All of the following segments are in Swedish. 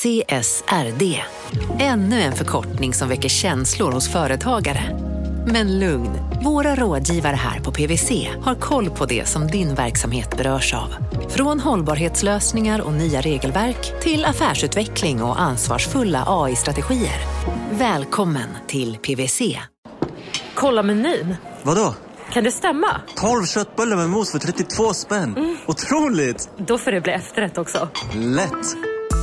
CSRD. Ännu en förkortning som väcker känslor hos företagare. Men lugn, våra rådgivare här på PWC har koll på det som din verksamhet berörs av. Från hållbarhetslösningar och nya regelverk till affärsutveckling och ansvarsfulla AI-strategier. Välkommen till PWC. Kolla menyn. Vadå? Kan det stämma? 12 köttbullar med mos för 32 spänn. Mm. Otroligt! Då får det bli efterrätt också. Lätt!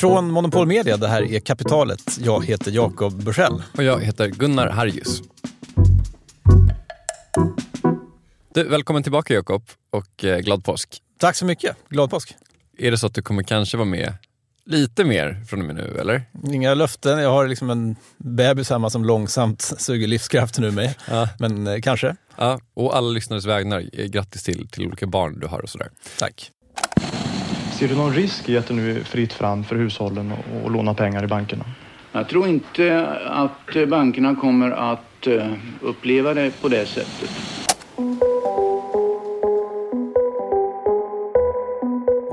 Från Monopol Media, det här är Kapitalet. Jag heter Jakob Bursell. Och jag heter Gunnar Harjus. Du, välkommen tillbaka Jakob och eh, glad påsk. Tack så mycket. Glad påsk. Är det så att du kommer kanske vara med lite mer från och med nu, eller? Inga löften. Jag har liksom en bebis hemma som långsamt suger livskraften ur mig. Ja. Men eh, kanske. Ja, och alla lyssnares vägnar, eh, grattis till, till olika barn du har och sådär. Tack. Ser du någon risk i att det nu är fritt fram för hushållen att låna pengar i bankerna? Jag tror inte att bankerna kommer att eh, uppleva det på det sättet.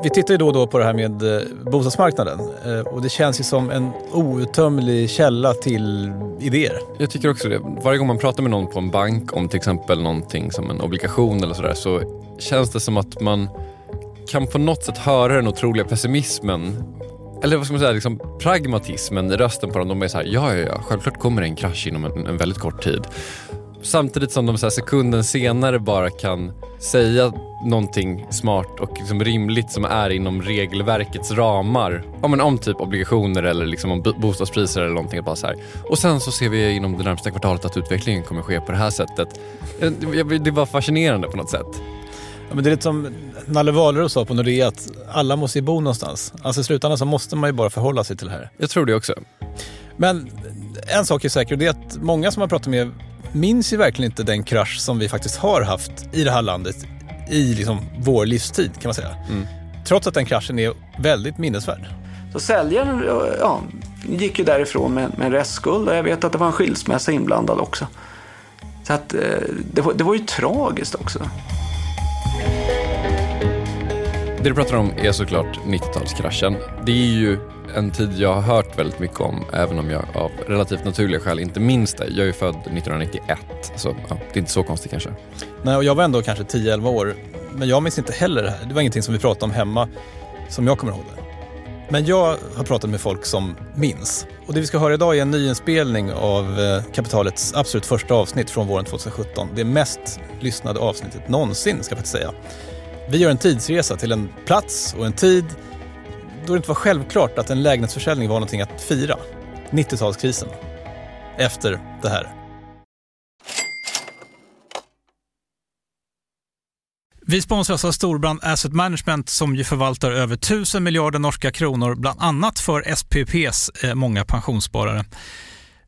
Vi tittar ju då och då på det här med eh, bostadsmarknaden eh, och det känns ju som en outtömlig källa till idéer. Jag tycker också det. Varje gång man pratar med någon på en bank om till exempel någonting som en obligation eller sådär så känns det som att man kan på något sätt höra den otroliga pessimismen eller vad ska man säga, liksom pragmatismen i rösten på dem. De är så här, ja, ja, ja, självklart kommer det en krasch inom en, en väldigt kort tid. Samtidigt som de så sekunden senare bara kan säga någonting smart och liksom rimligt som är inom regelverkets ramar. Ja, men om typ obligationer eller liksom om bostadspriser eller någonting. Bara så här. Och sen så ser vi inom det närmsta kvartalet att utvecklingen kommer ske på det här sättet. Eh, det var fascinerande på något sätt. Ja, men det är lite som Nalle Wahlroos sa på Nordea att alla måste ju bo någonstans. Alltså i slutändan så måste man ju bara förhålla sig till det här. Jag tror det också. Men en sak är säker och det är att många som har pratat med minns ju verkligen inte den krasch som vi faktiskt har haft i det här landet i liksom vår livstid kan man säga. Mm. Trots att den kraschen är väldigt minnesvärd. Så säljaren ja, gick ju därifrån med, med en restskuld och jag vet att det var en skilsmässa inblandad också. Så att eh, det var, det var ju tragiskt också. Det du pratar om är såklart 90-talskraschen. Det är ju en tid jag har hört väldigt mycket om, även om jag av relativt naturliga skäl inte minns det. Jag är född 1991, så ja, det är inte så konstigt kanske. Nej, och jag var ändå kanske 10-11 år, men jag minns inte heller det här. Det var ingenting som vi pratade om hemma som jag kommer ihåg det. Men jag har pratat med folk som minns. Och det vi ska höra idag är en nyinspelning av eh, Kapitalets absolut första avsnitt från våren 2017. Det mest lyssnade avsnittet någonsin, ska jag faktiskt säga. Vi gör en tidsresa till en plats och en tid då det inte var självklart att en lägenhetsförsäljning var någonting att fira. 90-talskrisen. Efter det här. Vi sponsras av Storbrand Asset Management som ju förvaltar över 1000 miljarder norska kronor, bland annat för SPPs eh, många pensionssparare.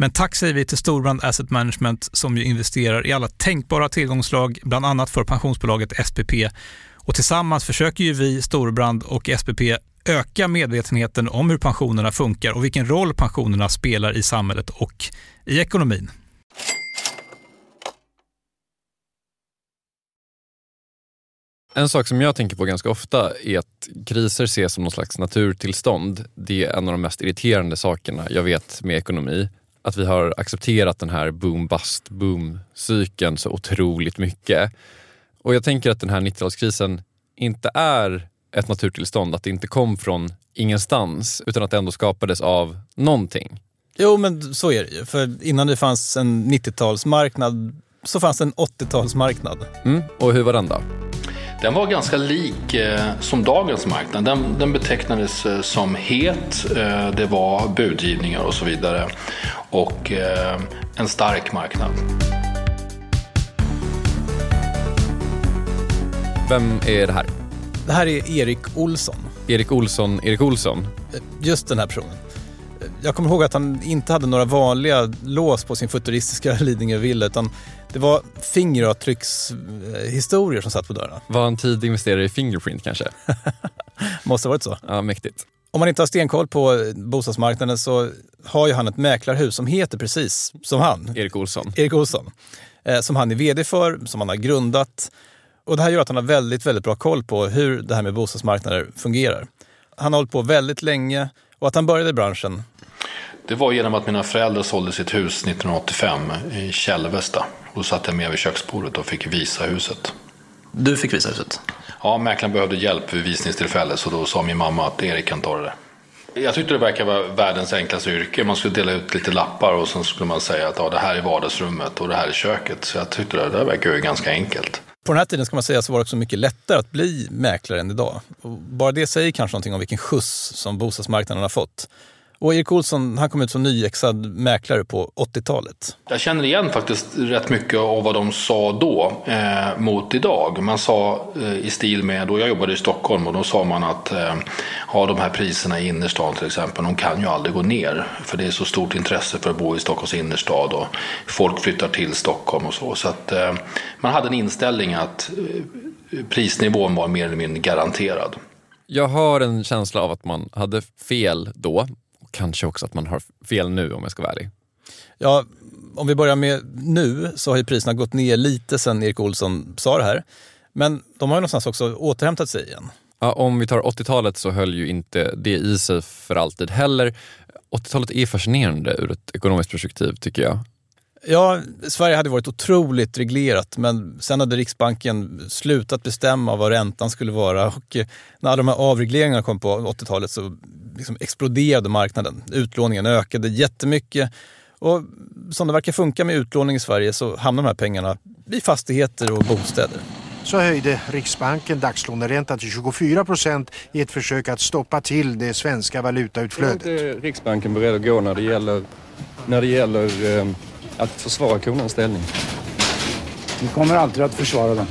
Men tack säger vi till Storbrand Asset Management som ju investerar i alla tänkbara tillgångslag, bland annat för pensionsbolaget SPP. Och tillsammans försöker ju vi, Storbrand och SPP, öka medvetenheten om hur pensionerna funkar och vilken roll pensionerna spelar i samhället och i ekonomin. En sak som jag tänker på ganska ofta är att kriser ses som någon slags naturtillstånd. Det är en av de mest irriterande sakerna jag vet med ekonomi. Att vi har accepterat den här boom-bust-boom-cykeln så otroligt mycket. Och jag tänker att den här 90-talskrisen inte är ett naturtillstånd, att det inte kom från ingenstans utan att det ändå skapades av någonting. Jo, men så är det ju. För innan det fanns en 90-talsmarknad så fanns en 80-talsmarknad. Mm. Och hur var den då? Den var ganska lik eh, som dagens marknad. Den, den betecknades eh, som het, eh, det var budgivningar och så vidare. Och en stark marknad. Vem är det här? Det här är Erik Olsson. Erik Olsson, Erik Olsson? Just den här personen. Jag kommer ihåg att han inte hade några vanliga lås på sin futuristiska Lidingö-villa utan det var fingeravtryckshistorier som satt på dörrarna. Var han tidig investerare i Fingerprint kanske? Måste ha varit så. Ja, mäktigt. Om man inte har stenkoll på bostadsmarknaden så har ju han ett mäklarhus som heter precis som han. Erik Olsson. Erik Olsson. Eh, som han är vd för, som han har grundat. Och det här gör att han har väldigt, väldigt bra koll på hur det här med bostadsmarknader fungerar. Han har hållit på väldigt länge och att han började i branschen det var genom att mina föräldrar sålde sitt hus 1985 i Kälvesta. Då satt jag med vid köksbordet och fick visa huset. Du fick visa huset? Ja, mäklaren behövde hjälp vid visningstillfället så då sa min mamma att Erik kan ta det där. Jag tyckte det verkade vara världens enklaste yrke. Man skulle dela ut lite lappar och sen skulle man säga att ja, det här är vardagsrummet och det här är köket. Så jag tyckte det där verkar ju ganska enkelt. På den här tiden ska man säga så var det också mycket lättare att bli mäklare än idag. Och bara det säger kanske någonting om vilken skjuts som bostadsmarknaden har fått. Och Erik Olsson han kom ut som nyexad mäklare på 80-talet. Jag känner igen faktiskt rätt mycket av vad de sa då eh, mot idag. Man sa eh, i stil med, då jag jobbade i Stockholm och då sa man att eh, ja, de här priserna i innerstan till exempel, de kan ju aldrig gå ner. För det är så stort intresse för att bo i Stockholms innerstad och folk flyttar till Stockholm och så. Så att eh, man hade en inställning att eh, prisnivån var mer eller mindre garanterad. Jag har en känsla av att man hade fel då kanske också att man har fel nu om jag ska vara ärlig. Ja, om vi börjar med nu så har ju priserna gått ner lite sen Erik Olsson sa det här. Men de har ju någonstans också återhämtat sig igen. Ja, om vi tar 80-talet så höll ju inte det i sig för alltid heller. 80-talet är fascinerande ur ett ekonomiskt perspektiv tycker jag. Ja, Sverige hade varit otroligt reglerat men sen hade Riksbanken slutat bestämma vad räntan skulle vara och när alla de här avregleringarna kom på 80-talet så liksom exploderade marknaden. Utlåningen ökade jättemycket och som det verkar funka med utlåning i Sverige så hamnar de här pengarna i fastigheter och bostäder. Så höjde Riksbanken dagslåneräntan till 24 procent i ett försök att stoppa till det svenska valutautflödet. Är inte Riksbanken beredd att gå när det gäller, när det gäller eh, att försvara kronans ställning? Vi kommer alltid att försvara den.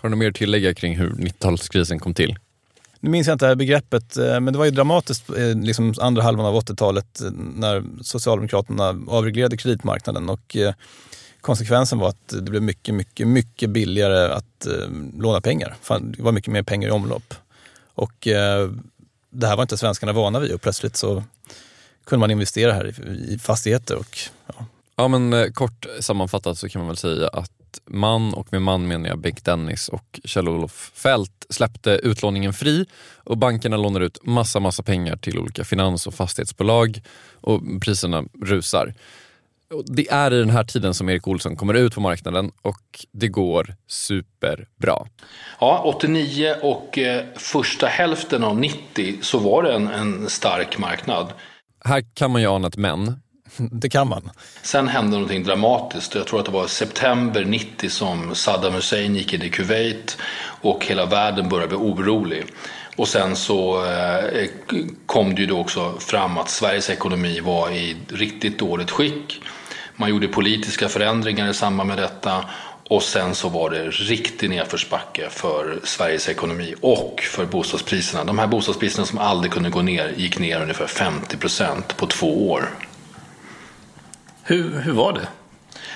Har du något mer att tillägga kring hur 90-talskrisen kom till? Nu minns jag inte det här begreppet, eh, men det var ju dramatiskt eh, liksom andra halvan av 80-talet eh, när Socialdemokraterna avreglerade kreditmarknaden och konsekvensen var att det blev mycket, mycket, mycket billigare att låna pengar. Det var mycket mer pengar i omlopp. Och det här var inte svenskarna vana vid och plötsligt så kunde man investera här i fastigheter. Och, ja. Ja men kort sammanfattat så kan man väl säga att man, och med man menar jag Bengt Dennis och Kjell-Olof Fält, släppte utlåningen fri och bankerna lånar ut massa, massa pengar till olika finans och fastighetsbolag och priserna rusar. Det är i den här tiden som Erik Olsson kommer ut på marknaden och det går superbra. Ja, 89 och eh, första hälften av 90 så var det en, en stark marknad. Här kan man ju ana ett men. Det kan man. Sen hände någonting dramatiskt. Jag tror att det var september 90 som Saddam Hussein gick in i Kuwait och hela världen började bli orolig. Och sen så eh, kom det ju då också fram att Sveriges ekonomi var i riktigt dåligt skick. Man gjorde politiska förändringar i samband med detta Och sen så var det riktig nedförsbacke för Sveriges ekonomi och för bostadspriserna. De här bostadspriserna som aldrig kunde gå ner gick ner ungefär 50 procent på två år. Hur, hur var det?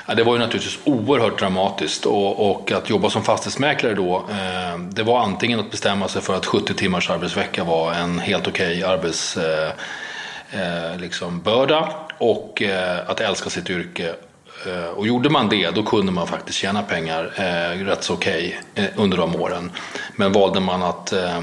Ja, det var ju naturligtvis oerhört dramatiskt och, och att jobba som fastighetsmäklare då, eh, det var antingen att bestämma sig för att 70 timmars arbetsvecka var en helt okej okay arbetsbörda eh, eh, liksom, och eh, att älska sitt yrke. Eh, och gjorde man det, då kunde man faktiskt tjäna pengar eh, rätt så okej okay, under de åren. Men valde man att eh,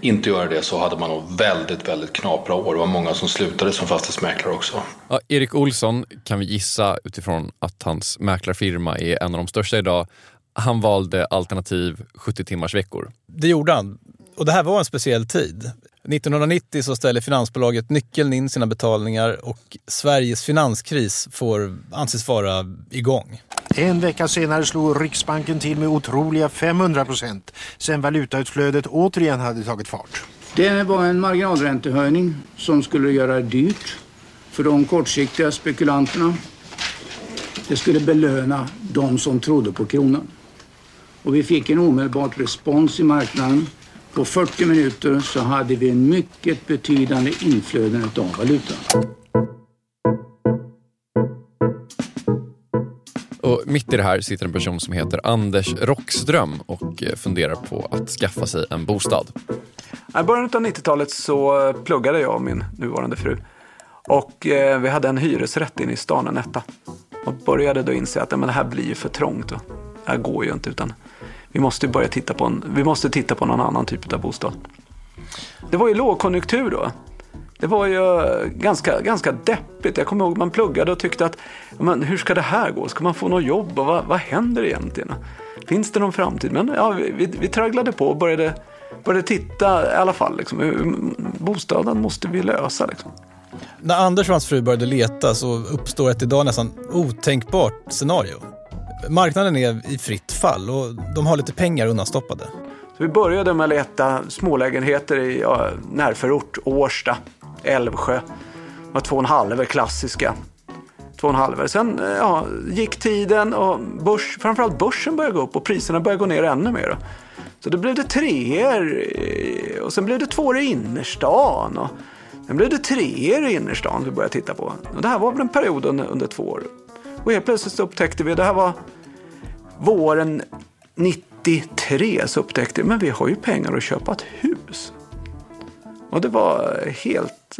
inte göra det så hade man nog väldigt, väldigt knapra år. Det var många som slutade som fastighetsmäklare också. Ja, Erik Olsson kan vi gissa utifrån att hans mäklarfirma är en av de största idag. Han valde alternativ 70 timmars veckor. Det gjorde han. Och det här var en speciell tid. 1990 så ställer finansbolaget nyckeln in sina betalningar och Sveriges finanskris får anses vara igång. En vecka senare slog Riksbanken till med otroliga 500 procent sen valutautflödet återigen hade tagit fart. Det var en marginalräntehöjning som skulle göra det dyrt för de kortsiktiga spekulanterna. Det skulle belöna de som trodde på kronan. Och vi fick en omedelbart respons i marknaden. På 40 minuter så hade vi en mycket betydande inflöden av valuta. Och mitt i det här sitter en person som heter Anders Rockström och funderar på att skaffa sig en bostad. I början av 90-talet så pluggade jag och min nuvarande fru. Och eh, vi hade en hyresrätt inne i stan, en etta. Och började då inse att men det här blir ju för trångt. Det här går ju inte utan vi måste börja titta på, en, vi måste titta på någon annan typ av bostad. Det var ju lågkonjunktur då. Det var ju eh, ganska, ganska deppigt. Jag kommer ihåg man pluggade och tyckte att men hur ska det här gå? Ska man få något jobb och vad, vad händer egentligen? Finns det någon framtid? Men ja, vi, vi tragglade på och började, började titta i alla fall. Liksom, bostaden måste vi lösa. Liksom. När Anders och hans fru började leta så uppstår ett idag nästan otänkbart scenario. Marknaden är i fritt fall och de har lite pengar undanstoppade. Så vi började med att leta smålägenheter i ja, närförort, Årsta, Älvsjö. Det var två och en halv klassiska. Två och en halv. Sen eh, ja, gick tiden och börs, framförallt börsen började gå upp och priserna började gå ner ännu mer. Så då blev det treor och sen blev det tvåor i innerstan. Och sen blev det treor i innerstan vi började titta på. Och det här var väl en period under, under två år. Och helt plötsligt upptäckte vi, det här var våren 93, så upptäckte vi, men vi har ju pengar att köpa ett hus. Och det var helt,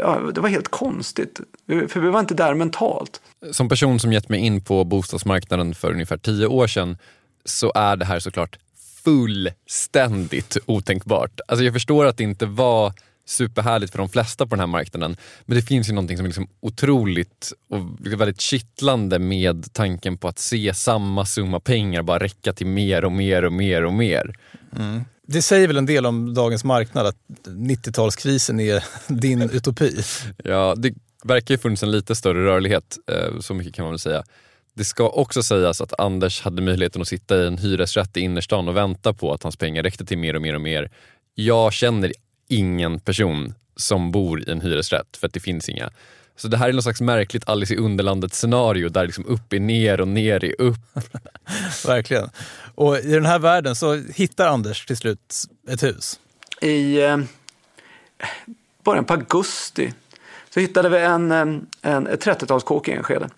ja, det var helt konstigt, för vi var inte där mentalt. Som person som gett mig in på bostadsmarknaden för ungefär tio år sedan så är det här såklart fullständigt otänkbart. Alltså jag förstår att det inte var superhärligt för de flesta på den här marknaden. Men det finns ju någonting som är liksom otroligt och väldigt kittlande med tanken på att se samma summa pengar bara räcka till mer och mer och mer och mer. Mm. Det säger väl en del om dagens marknad att 90-talskrisen är din utopi? Ja, det verkar ju funnits en lite större rörlighet, eh, så mycket kan man väl säga. Det ska också sägas att Anders hade möjligheten att sitta i en hyresrätt i innerstan och vänta på att hans pengar räckte till mer och mer och mer. Jag känner ingen person som bor i en hyresrätt för att det finns inga. Så det här är något slags märkligt Alice i Underlandet scenario där liksom upp är ner och ner är upp. Verkligen. Och i den här världen så hittar Anders till slut ett hus. I eh, början på augusti så hittade vi en, en, en 30-talskåk i Enskede.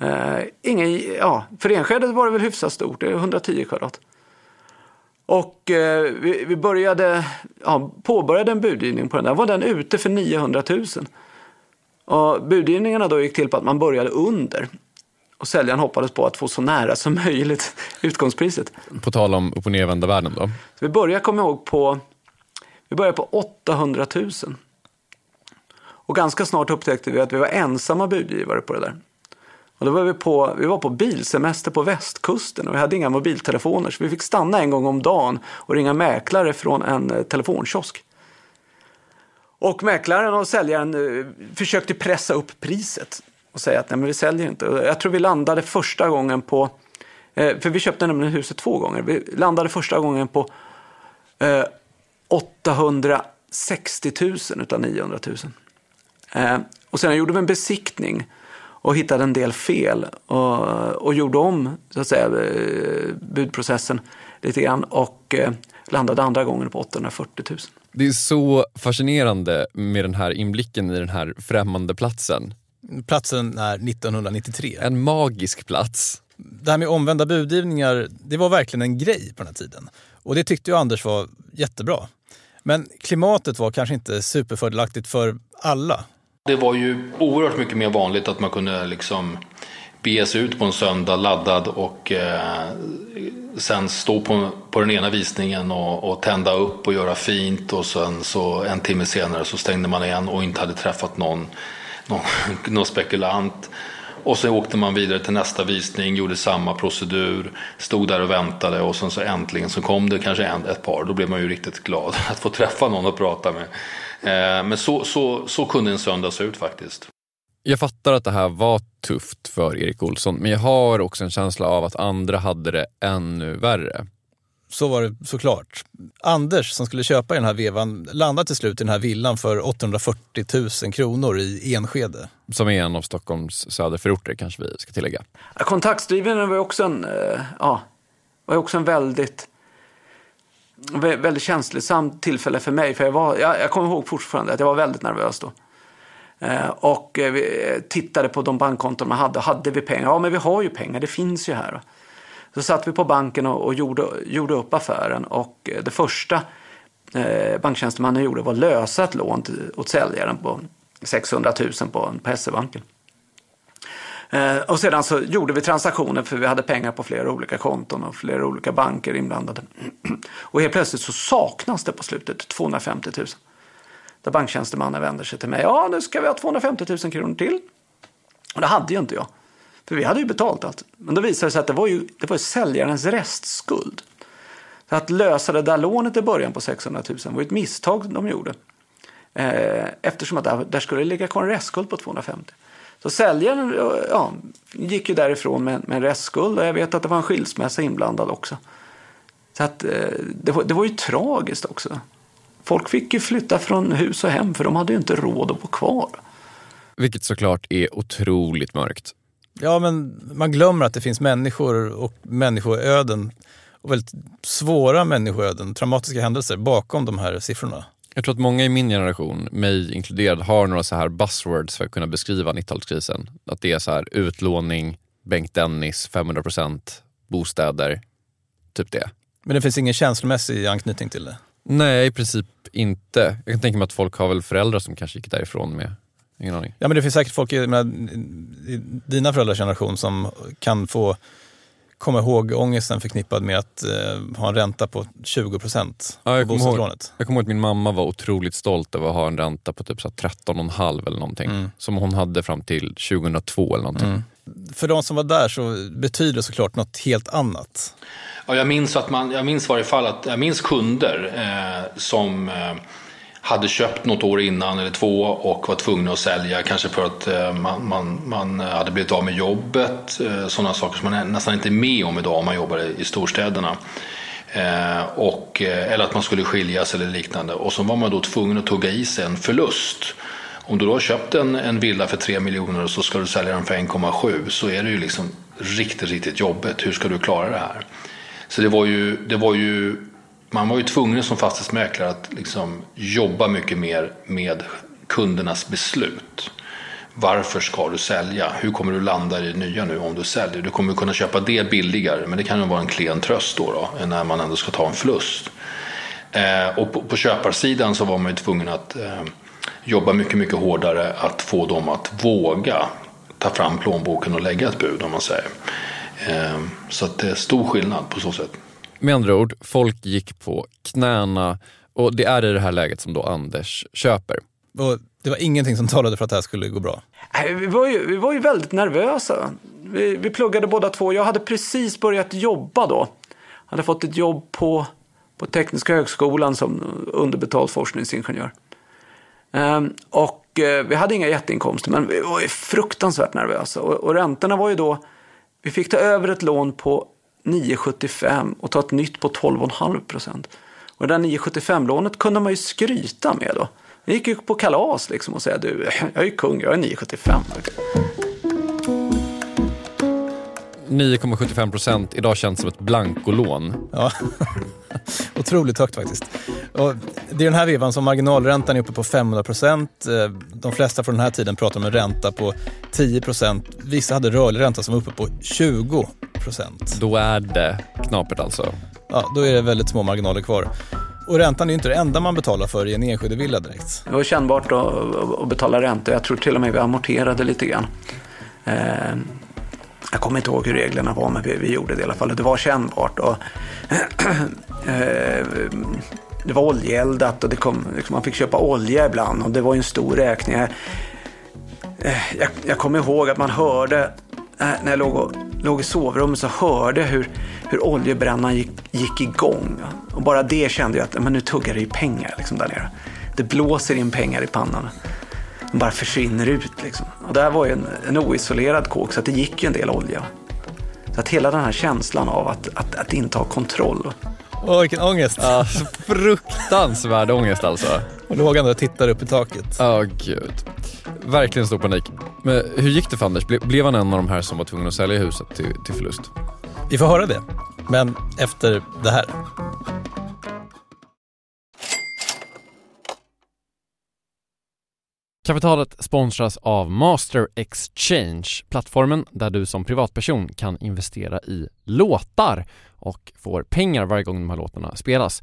Eh, ingen, ja, för Enskede var det väl hyfsat stort, det är 110 kvadrat. Och eh, vi, vi, började, ja, påbörjade en budgivning på den där. var den ute för 900 000. Och budgivningarna då gick till på att man började under. Och säljaren hoppades på att få så nära som möjligt utgångspriset. På tal om upp och nervända världen då? Så vi började, komma ihåg, på, vi började på 800 000. Och ganska snart upptäckte vi att vi var ensamma budgivare på det där. Och då var vi, på, vi var på bilsemester på västkusten och vi hade inga mobiltelefoner så vi fick stanna en gång om dagen och ringa mäklare från en eh, telefonkiosk. Och mäklaren och säljaren eh, försökte pressa upp priset och säga att nej men vi säljer inte. Jag tror vi landade första gången på, eh, för vi köpte nämligen huset två gånger, vi landade första gången på 860 000 utav 900 000. Och sen gjorde vi en besiktning och hittade en del fel och, och gjorde om så att säga, eh, budprocessen lite grann och eh, landade andra gången på 840 000. Det är så fascinerande med den här inblicken i den här främmande platsen. Platsen är 1993. En magisk plats. Det här med omvända budgivningar, det var verkligen en grej på den här tiden. Och det tyckte ju Anders var jättebra. Men klimatet var kanske inte superfördelaktigt för alla. Det var ju oerhört mycket mer vanligt att man kunde liksom bege sig ut på en söndag laddad och eh, sen stå på, på den ena visningen och, och, tända upp och göra fint och sen så en timme senare så stängde man igen och inte hade träffat någon, någon, någon spekulant. Och så åkte man vidare till nästa visning, gjorde samma procedur, stod där och väntade och sen så äntligen så kom det kanske en, ett par. Då blev man ju riktigt glad att få träffa någon att prata med. Eh, men så, så, så kunde en söndag se ut faktiskt. Jag fattar att det här var tufft för Erik Olsson, men jag har också en känsla av att andra hade det ännu värre. Så var det såklart. Anders som skulle köpa i den här vevan landade till slut i den här villan för 840 000 kronor i Enskede. Som är en av Stockholms söderförorter kanske vi ska tillägga. Kontaktdriven var också en, eh, ja, var också en väldigt väldigt känslosamt tillfälle för mig. För jag, var, jag, jag kommer ihåg fortfarande att jag var väldigt nervös då. Eh, och eh, vi eh, tittade på de bankkonton man hade. Hade vi pengar? Ja, men vi har ju pengar. Det finns ju här. Så satt vi på banken och, och gjorde, gjorde upp affären. Och eh, det första eh, banktjänstemannen gjorde var att lösa ett lån till, åt säljaren på 600 000 på, på SE-banken. Eh, och sedan så gjorde vi transaktioner för vi hade pengar på flera olika konton och flera olika banker inblandade. Och helt plötsligt så saknas det på slutet 250 000. Där banktjänstemannen vänder sig till mig. Ja, nu ska vi ha 250 000 kronor till. Och det hade ju inte jag. För vi hade ju betalt allt. Men då visade det sig att det var ju, det var ju säljarens restskuld. Så att lösa det där lånet i början på 600 000 var ju ett misstag de gjorde. Eh, eftersom att där, där skulle ligga kvar en restskuld på 250 så säljaren ja, gick ju därifrån med, med en restskuld och jag vet att det var en skilsmässa inblandad också. Så att, eh, det, var, det var ju tragiskt också. Folk fick ju flytta från hus och hem för de hade ju inte råd att bo kvar. Vilket såklart är otroligt mörkt. Ja, men man glömmer att det finns människor och människoöden och väldigt svåra människoöden, traumatiska händelser bakom de här siffrorna. Jag tror att många i min generation, mig inkluderad, har några så här buzzwords för att kunna beskriva 90-talskrisen. Att det är så här utlåning, Bengt Dennis, 500 bostäder, typ det. Men det finns ingen känslomässig anknytning till det? Nej, i princip inte. Jag kan tänka mig att folk har väl föräldrar som kanske gick därifrån med Ingen aning. Ja men det finns säkert folk i, i dina föräldrars generation som kan få komma ihåg ångesten förknippad med att eh, ha en ränta på 20 procent ja, jag, kommer ihåg, jag kommer ihåg att min mamma var otroligt stolt över att ha en ränta på typ 13,5 eller någonting. Mm. Som hon hade fram till 2002 eller någonting. Mm. För de som var där så betyder det såklart något helt annat. Ja, jag minns att man, jag minns varje fall att jag minns kunder eh, som eh, hade köpt något år innan eller två och var tvungna att sälja kanske för att eh, man, man, man hade blivit av med jobbet. Eh, sådana saker som man nästan inte är med om idag om man jobbar i storstäderna. Eh, och, eller att man skulle skiljas eller liknande. Och så var man då tvungen att tugga i sig en förlust. Om du då har köpt en, en villa för 3 miljoner och så ska du sälja den för 1,7 så är det ju liksom riktigt, riktigt jobbigt. Hur ska du klara det här? Så det var ju, det var ju man var ju tvungen som fastighetsmäklare att liksom jobba mycket mer med kundernas beslut. Varför ska du sälja? Hur kommer du landa i det nya nu om du säljer? Du kommer kunna köpa det billigare, men det kan ju vara en klen tröst då, då när man ändå ska ta en förlust. Eh, och på, på köparsidan så var man ju tvungen att eh, jobba mycket, mycket hårdare att få dem att våga ta fram plånboken och lägga ett bud om man säger. Eh, så att det är stor skillnad på så sätt. Med andra ord, folk gick på knäna och det är i det här läget som då Anders köper. Och det var ingenting som talade för att det här skulle gå bra? vi, var ju, vi var ju väldigt nervösa. Vi, vi pluggade båda två. Jag hade precis börjat jobba då. Jag hade fått ett jobb på, på Tekniska högskolan som underbetald forskningsingenjör. Um, och uh, vi hade inga jätteinkomster, men vi var ju fruktansvärt nervösa. Och, och räntorna var ju då, vi fick ta över ett lån på 9,75 och ta ett nytt på 12,5 procent. Och det där 9,75-lånet kunde man ju skryta med då. Jag gick ju på kalas liksom och säga du, jag är ju kung, jag är 9,75. 9,75 procent. Idag känns som ett blankolån. Ja, otroligt högt faktiskt. Och det är den här vevan som marginalräntan är uppe på 500 procent. Eh, de flesta från den här tiden pratar om en ränta på 10 procent. Vissa hade rörlig ränta som var uppe på 20 procent. Då är det knapert alltså? Ja, då är det väldigt små marginaler kvar. Och räntan är ju inte det enda man betalar för i en enskild villa direkt. Det var kännbart att, betala ränta. Jag tror till och med vi amorterade lite grann. Eh, jag kommer inte ihåg hur reglerna var, men vi, vi gjorde det i alla fall. Det var kännbart. Och, eh, det var oljeeldat och det kom, liksom, man fick köpa olja ibland och det var ju en stor räkning. Jag, eh, jag, kommer ihåg att man hörde, när jag låg, och, låg i sovrummet så hörde jag hur, hur oljebrännan gick, gick igång. Och bara det kände jag att men nu tuggar det i pengar liksom, där nere. Det blåser in pengar i pannan. De bara försvinner ut. Liksom. Och det här var ju en, en oisolerad kåk så att det gick ju en del olja. Så att hela den här känslan av att, att, att inte ha kontroll. Åh, vilken ångest. Ja, fruktansvärd ångest alltså. Och låg ändå och tittade upp i taket. Ja, oh, gud. Verkligen stor panik. Men hur gick det för Anders? Ble, blev han en av de här som var tvungen att sälja huset till, till förlust? Vi får höra det, men efter det här. Kapitalet sponsras av Master Exchange, plattformen där du som privatperson kan investera i låtar och får pengar varje gång de här låtarna spelas.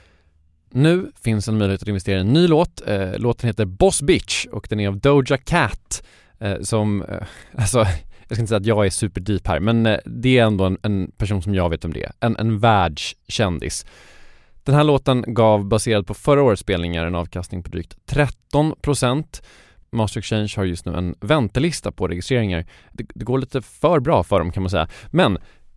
Nu finns en möjlighet att investera i en ny låt. Eh, låten heter Boss Bitch och den är av Doja Cat eh, som, eh, alltså jag ska inte säga att jag är superdeep här men eh, det är ändå en, en person som jag vet om det är. En, en världskändis. Den här låten gav, baserad på förra årets spelningar, en avkastning på drygt 13% Master Exchange har just nu en väntelista på registreringar. Det, det, går lite för bra för dem kan man säga. Men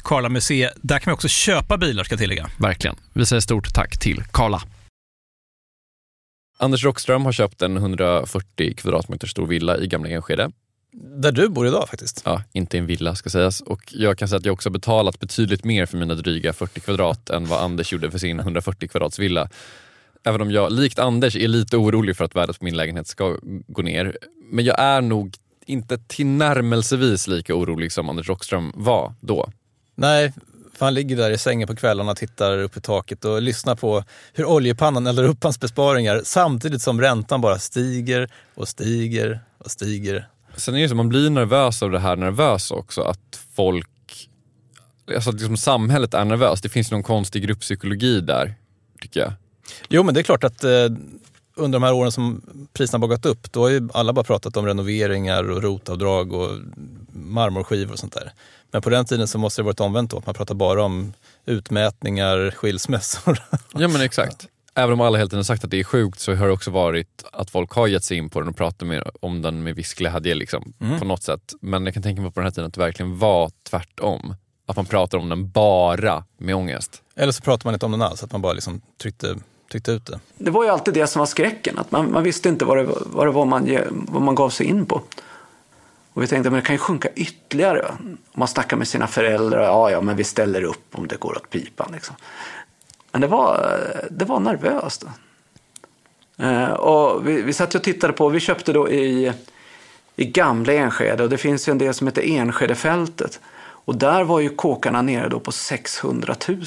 Karla Museet. Där kan man också köpa bilar ska jag tillägga. Verkligen. Vi säger stort tack till Karla. Anders Rockström har köpt en 140 kvadratmeter stor villa i Gamla Enskede. Där du bor idag faktiskt. Ja, inte en villa ska sägas. Och jag kan säga att jag också betalat betydligt mer för mina dryga 40 kvadrat än vad Anders gjorde för sin 140 kvadrats villa. Även om jag, likt Anders, är lite orolig för att värdet på min lägenhet ska gå ner. Men jag är nog inte tillnärmelsevis lika orolig som Anders Rockström var då. Nej, För han ligger där i sängen på kvällarna och tittar upp i taket och lyssnar på hur oljepannan eldar upp hans besparingar samtidigt som räntan bara stiger och stiger och stiger. Sen är det så, man blir nervös av det här nervösa också, att folk, alltså att liksom samhället är nervöst. Det finns någon konstig grupppsykologi där, tycker jag. Jo men det är klart att eh, under de här åren som priserna bara gått upp, då har ju alla bara pratat om renoveringar och rotavdrag och marmorskivor och sånt där. Men på den tiden så måste det varit omvänt då, att man pratar bara om utmätningar, skilsmässor. Ja men exakt. Även om alla hela tiden sagt att det är sjukt så har det också varit att folk har gett sig in på den och pratat med, om den med viss glädje liksom, Mm. på något sätt. Men jag kan tänka mig på den här tiden att det verkligen var tvärtom. Att man pratar om den bara med ångest. Eller så pratar man inte om den alls, att man bara liksom tryckte, tyckte ut det. Det var ju alltid det som var skräcken, att man, man visste inte vad det, vad det var man, vad man gav sig in på. Och vi tänkte, men det kan ju sjunka ytterligare. Om man snackar med sina föräldrar, ja, ja, men vi ställer upp om det går åt pipan. Liksom. Men det var, det var nervöst. Eh, och vi, vi satt och tittade på, vi köpte då i, i gamla Enskede och det finns ju en del som heter Enskedefältet. Och där var ju kåkarna nere då på 600 000.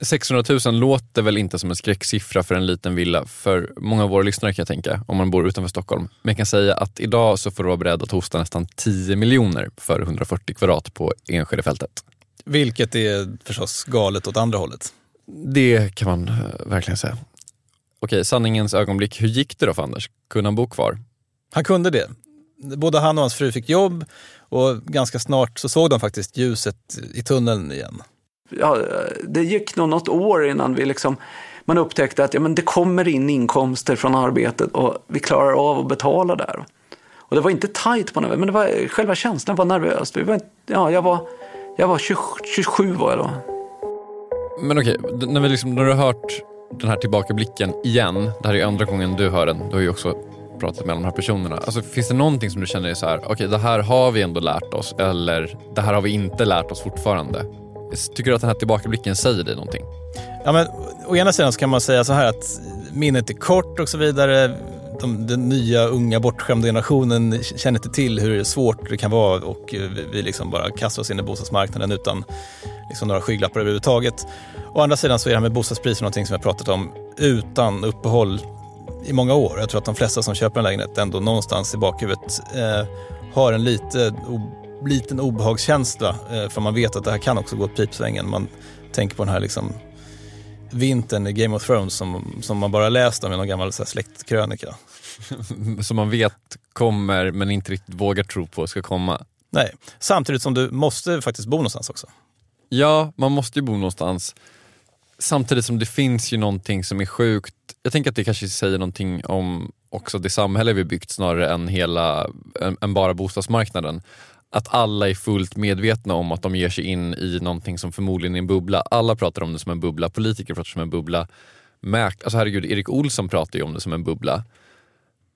600 000 låter väl inte som en skräcksiffra för en liten villa för många av våra lyssnare kan jag tänka, om man bor utanför Stockholm. Men jag kan säga att idag så får du vara beredd att hosta nästan 10 miljoner för 140 kvadrat på Enskedefältet. Vilket är förstås galet åt andra hållet. Det kan man eh, verkligen säga. Okej, sanningens ögonblick. Hur gick det då för Anders? Kunde han bo kvar? Han kunde det. Både han och hans fru fick jobb och ganska snart så såg de faktiskt ljuset i tunneln igen ja, det gick nog något år innan vi liksom, man upptäckte att ja, men det kommer in inkomster från arbetet och vi klarar av att betala där. Och det var inte tajt på något men det var, själva känslan var nervös. Vi var, ja, jag var, jag var 20, 27 var jag då. Men okej, när, vi liksom, när du har hört den här tillbakablicken igen, det här är ju andra gången du hör den, du har ju också pratat med de här personerna. Alltså, finns det någonting som du känner är så här, okej det här har vi ändå lärt oss eller det här har vi inte lärt oss fortfarande? Tycker du att den här tillbakablicken säger dig någonting? Ja, men, å ena sidan så kan man säga så här att minnet är kort och så vidare. De, den nya unga bortskämda generationen känner inte till hur svårt det kan vara och eh, vi, vi liksom bara kastar oss in i bostadsmarknaden utan liksom några skygglappar överhuvudtaget. Å andra sidan så är det här med bostadspriser någonting som jag pratat om utan uppehåll i många år. Jag tror att de flesta som köper en lägenhet ändå någonstans i bakhuvudet eh, har en lite, liten obehagskänsla eh, för man vet att det här kan också gå åt pipsvängen. Man tänker på den här liksom vintern i Game of Thrones som, som man bara läst om i någon gammal så här, släktkrönika. Som man vet kommer men inte riktigt vågar tro på ska komma. Nej, samtidigt som du måste faktiskt bo någonstans också. Ja, man måste ju bo någonstans. Samtidigt som det finns ju någonting som är sjukt. Jag tänker att det kanske säger någonting om också det samhälle vi byggt snarare än, hela, än, än bara bostadsmarknaden. Att alla är fullt medvetna om att de ger sig in i någonting som förmodligen är en bubbla. Alla pratar om det som en bubbla, politiker pratar som en bubbla. Mäk, alltså herregud, Erik Olsson pratar ju om det som en bubbla.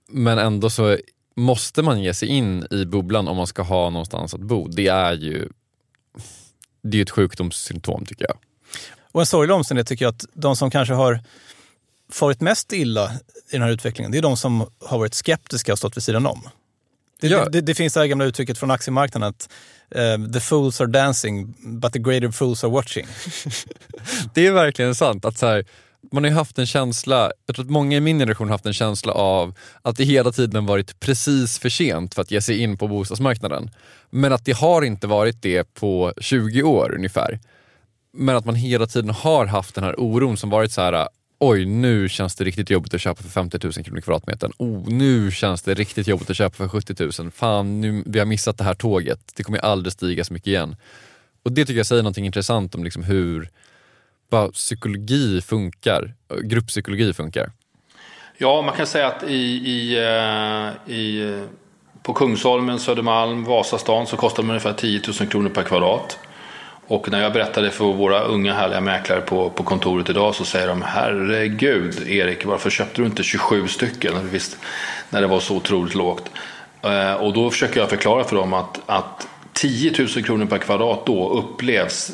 Men ändå så måste man ge sig in i bubblan om man ska ha någonstans att bo. Det är ju det är ett sjukdomssymptom tycker jag. Och en sorglig omständighet tycker jag att de som kanske har farit mest illa i den här utvecklingen, det är de som har varit skeptiska och stått vid sidan om. Det, Ja. det, det finns det här gamla uttrycket från aktiemarknaden att eh, the fools are dancing but the greater fools are watching. Det är verkligen sant. att så här, Man har ju haft en känsla, jag tror att många i min generation har haft en känsla av att det hela tiden varit precis för sent för att ge sig in på bostadsmarknaden. Men att det har inte varit det på 20 år ungefär. Men att man hela tiden har haft den här oron som varit så här oj nu känns det riktigt jobbigt att köpa för 50 000 kronor kvadratmetern. Oh, nu känns det riktigt jobbigt att köpa för 70 000. Fan, nu, vi har missat det här tåget. Det kommer ju aldrig stiga så mycket igen. Och det tycker jag säger någonting intressant om liksom hur bara psykologi funkar, grupppsykologi funkar. Ja, man kan säga att i, i, eh, i, eh, på Kungsholmen, Södermalm, Vasastan så kostar de ungefär 10 000 kronor per kvadrat. Och när jag berättade för våra unga härliga mäklare på, på kontoret idag så säger de Herregud Erik, varför köpte du inte 27 stycken när, när det var så otroligt lågt? Eh, och då försöker jag förklara för dem att, att 10 000 kronor per kvadrat då upplevs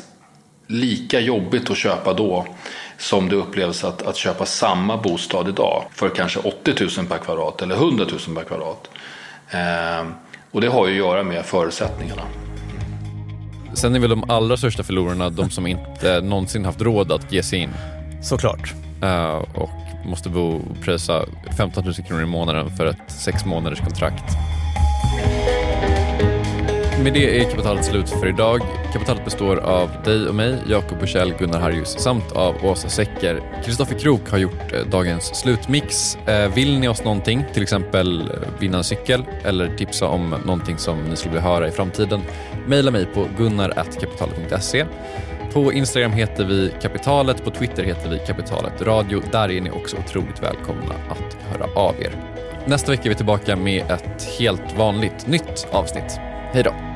lika jobbigt att köpa då som det upplevs att, att köpa samma bostad idag för kanske 80 000 per kvadrat eller 100 000 per kvadrat. Eh, och det har ju att göra med förutsättningarna. Sen är väl de allra största förlorarna de som inte någonsin haft råd att ge sig in. Såklart. Uh, och måste bo och pröjsa 15 000 kronor i månaden för ett sex månaders kontrakt. Med det är kapitalet slut för idag. Kapitalet består av dig och mig, Jakob Bursell, Gunnar Harjus samt av Åsa Secker. Kristoffer Krook har gjort eh, dagens slutmix. Eh, vill ni oss någonting, till exempel eh, vinna en cykel eller tipsa om någonting som ni skulle vilja höra i framtiden, mejla mig på gunnar.kapitalet.se. På Instagram heter vi Kapitalet, på Twitter heter vi Kapitalet Radio. Där är ni också otroligt välkomna att höra av er. Nästa vecka är vi tillbaka med ett helt vanligt nytt avsnitt. Hej då!